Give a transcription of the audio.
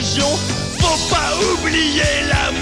Faut pas oublier la